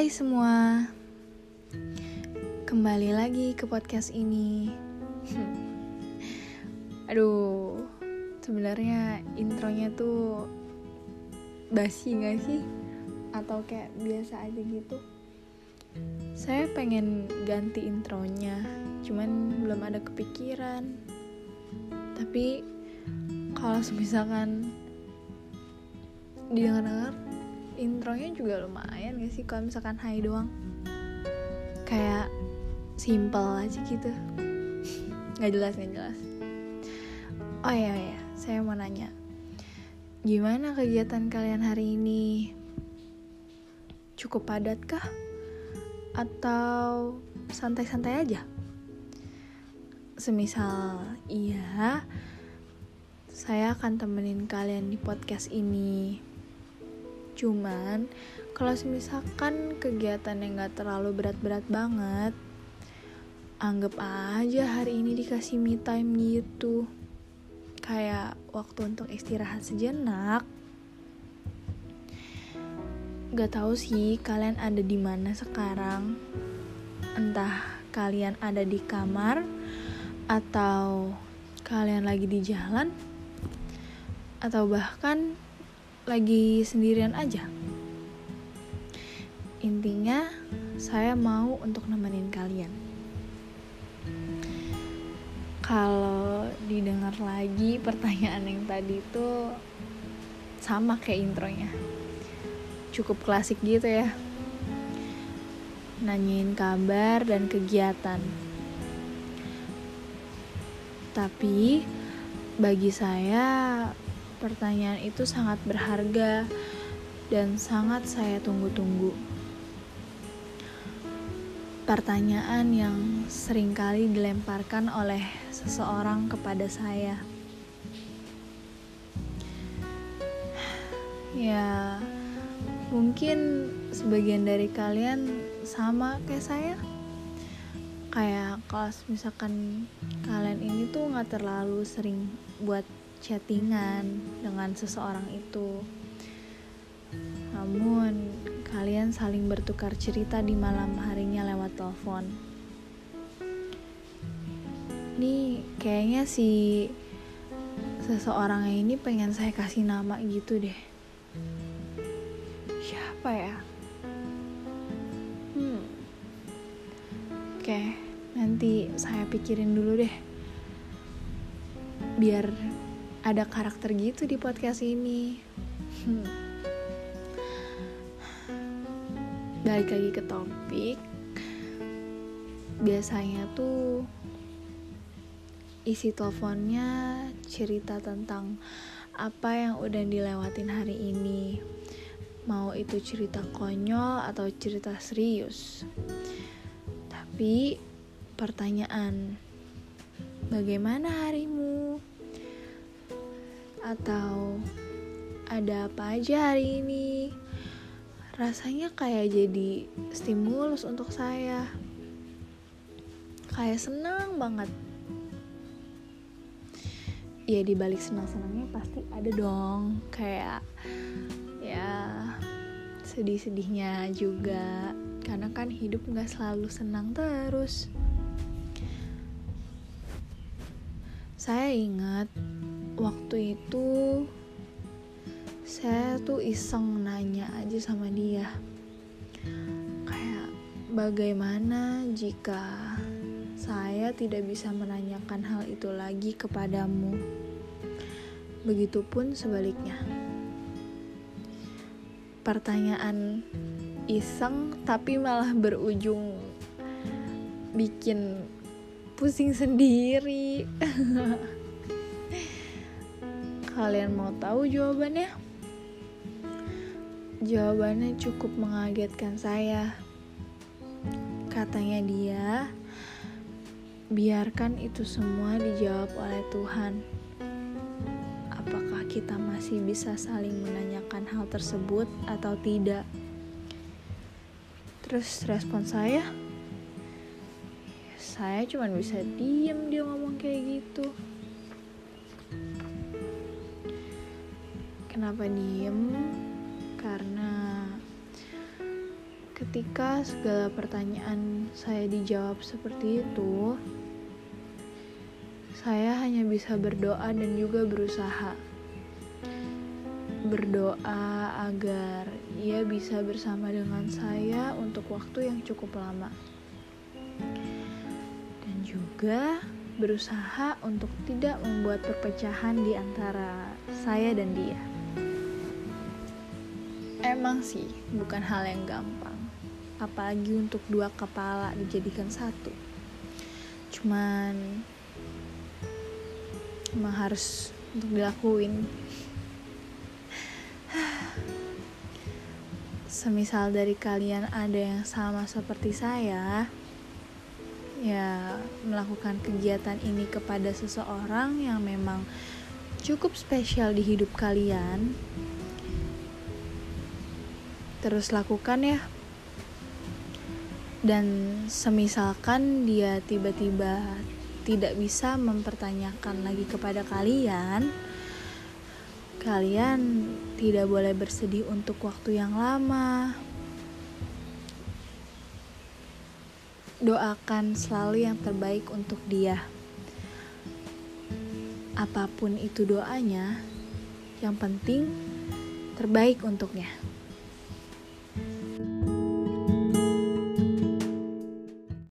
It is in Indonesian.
Hai semua, kembali lagi ke podcast ini. Aduh, sebenarnya intronya tuh basi gak sih? Atau kayak biasa aja gitu? Saya pengen ganti intronya, cuman belum ada kepikiran. Tapi kalau misalkan didengar-dengar intronya juga lumayan gak sih? Kalau misalkan hai doang. Kayak simple aja gitu. Nggak jelas nggak jelas. Oh iya ya saya mau nanya. Gimana kegiatan kalian hari ini? Cukup padat kah atau santai-santai aja? Semisal iya saya akan temenin kalian di podcast ini Cuman kalau misalkan kegiatan yang gak terlalu berat-berat banget, anggap aja hari ini dikasih me time gitu. Kayak waktu untuk istirahat sejenak. Gak tahu sih kalian ada di mana sekarang. Entah kalian ada di kamar atau kalian lagi di jalan atau bahkan lagi sendirian aja. Intinya, saya mau untuk nemenin kalian. Kalau didengar lagi pertanyaan yang tadi itu sama kayak intronya. Cukup klasik gitu ya. Nanyain kabar dan kegiatan. Tapi bagi saya Pertanyaan itu sangat berharga dan sangat saya tunggu-tunggu. Pertanyaan yang sering kali dilemparkan oleh seseorang kepada saya. Ya, mungkin sebagian dari kalian sama kayak saya. Kayak kalau misalkan kalian ini tuh nggak terlalu sering buat chattingan dengan seseorang itu. Namun, kalian saling bertukar cerita di malam harinya lewat telepon. Ini kayaknya si seseorang ini pengen saya kasih nama gitu deh. Siapa ya? Hmm. Oke, nanti saya pikirin dulu deh. Biar ada karakter gitu di podcast ini. Hmm. Balik lagi ke topik. Biasanya tuh isi teleponnya cerita tentang apa yang udah dilewatin hari ini. Mau itu cerita konyol atau cerita serius. Tapi pertanyaan, bagaimana harimu? Atau ada apa aja hari ini? Rasanya kayak jadi stimulus untuk saya. Kayak senang banget. Ya dibalik senang-senangnya pasti ada dong. Kayak ya sedih-sedihnya juga. Karena kan hidup nggak selalu senang terus. Saya ingat waktu itu saya tuh iseng nanya aja sama dia. Kayak bagaimana jika saya tidak bisa menanyakan hal itu lagi kepadamu? Begitupun sebaliknya. Pertanyaan iseng tapi malah berujung bikin pusing sendiri Kalian mau tahu jawabannya? Jawabannya cukup mengagetkan saya. Katanya dia, biarkan itu semua dijawab oleh Tuhan. Apakah kita masih bisa saling menanyakan hal tersebut atau tidak? Terus respon saya, saya cuma bisa diem dia ngomong kayak gitu. Kenapa diem? Karena ketika segala pertanyaan saya dijawab seperti itu, saya hanya bisa berdoa dan juga berusaha. Berdoa agar ia bisa bersama dengan saya untuk waktu yang cukup lama. Dan juga berusaha untuk tidak membuat perpecahan di antara saya dan dia. Emang sih, bukan hal yang gampang. Apalagi untuk dua kepala dijadikan satu. Cuman emang harus untuk dilakuin. Semisal dari kalian ada yang sama seperti saya ya melakukan kegiatan ini kepada seseorang yang memang cukup spesial di hidup kalian terus lakukan ya. Dan semisalkan dia tiba-tiba tidak bisa mempertanyakan lagi kepada kalian kalian tidak boleh bersedih untuk waktu yang lama. Doakan selalu yang terbaik untuk dia. Apa pun itu doanya yang penting terbaik untuknya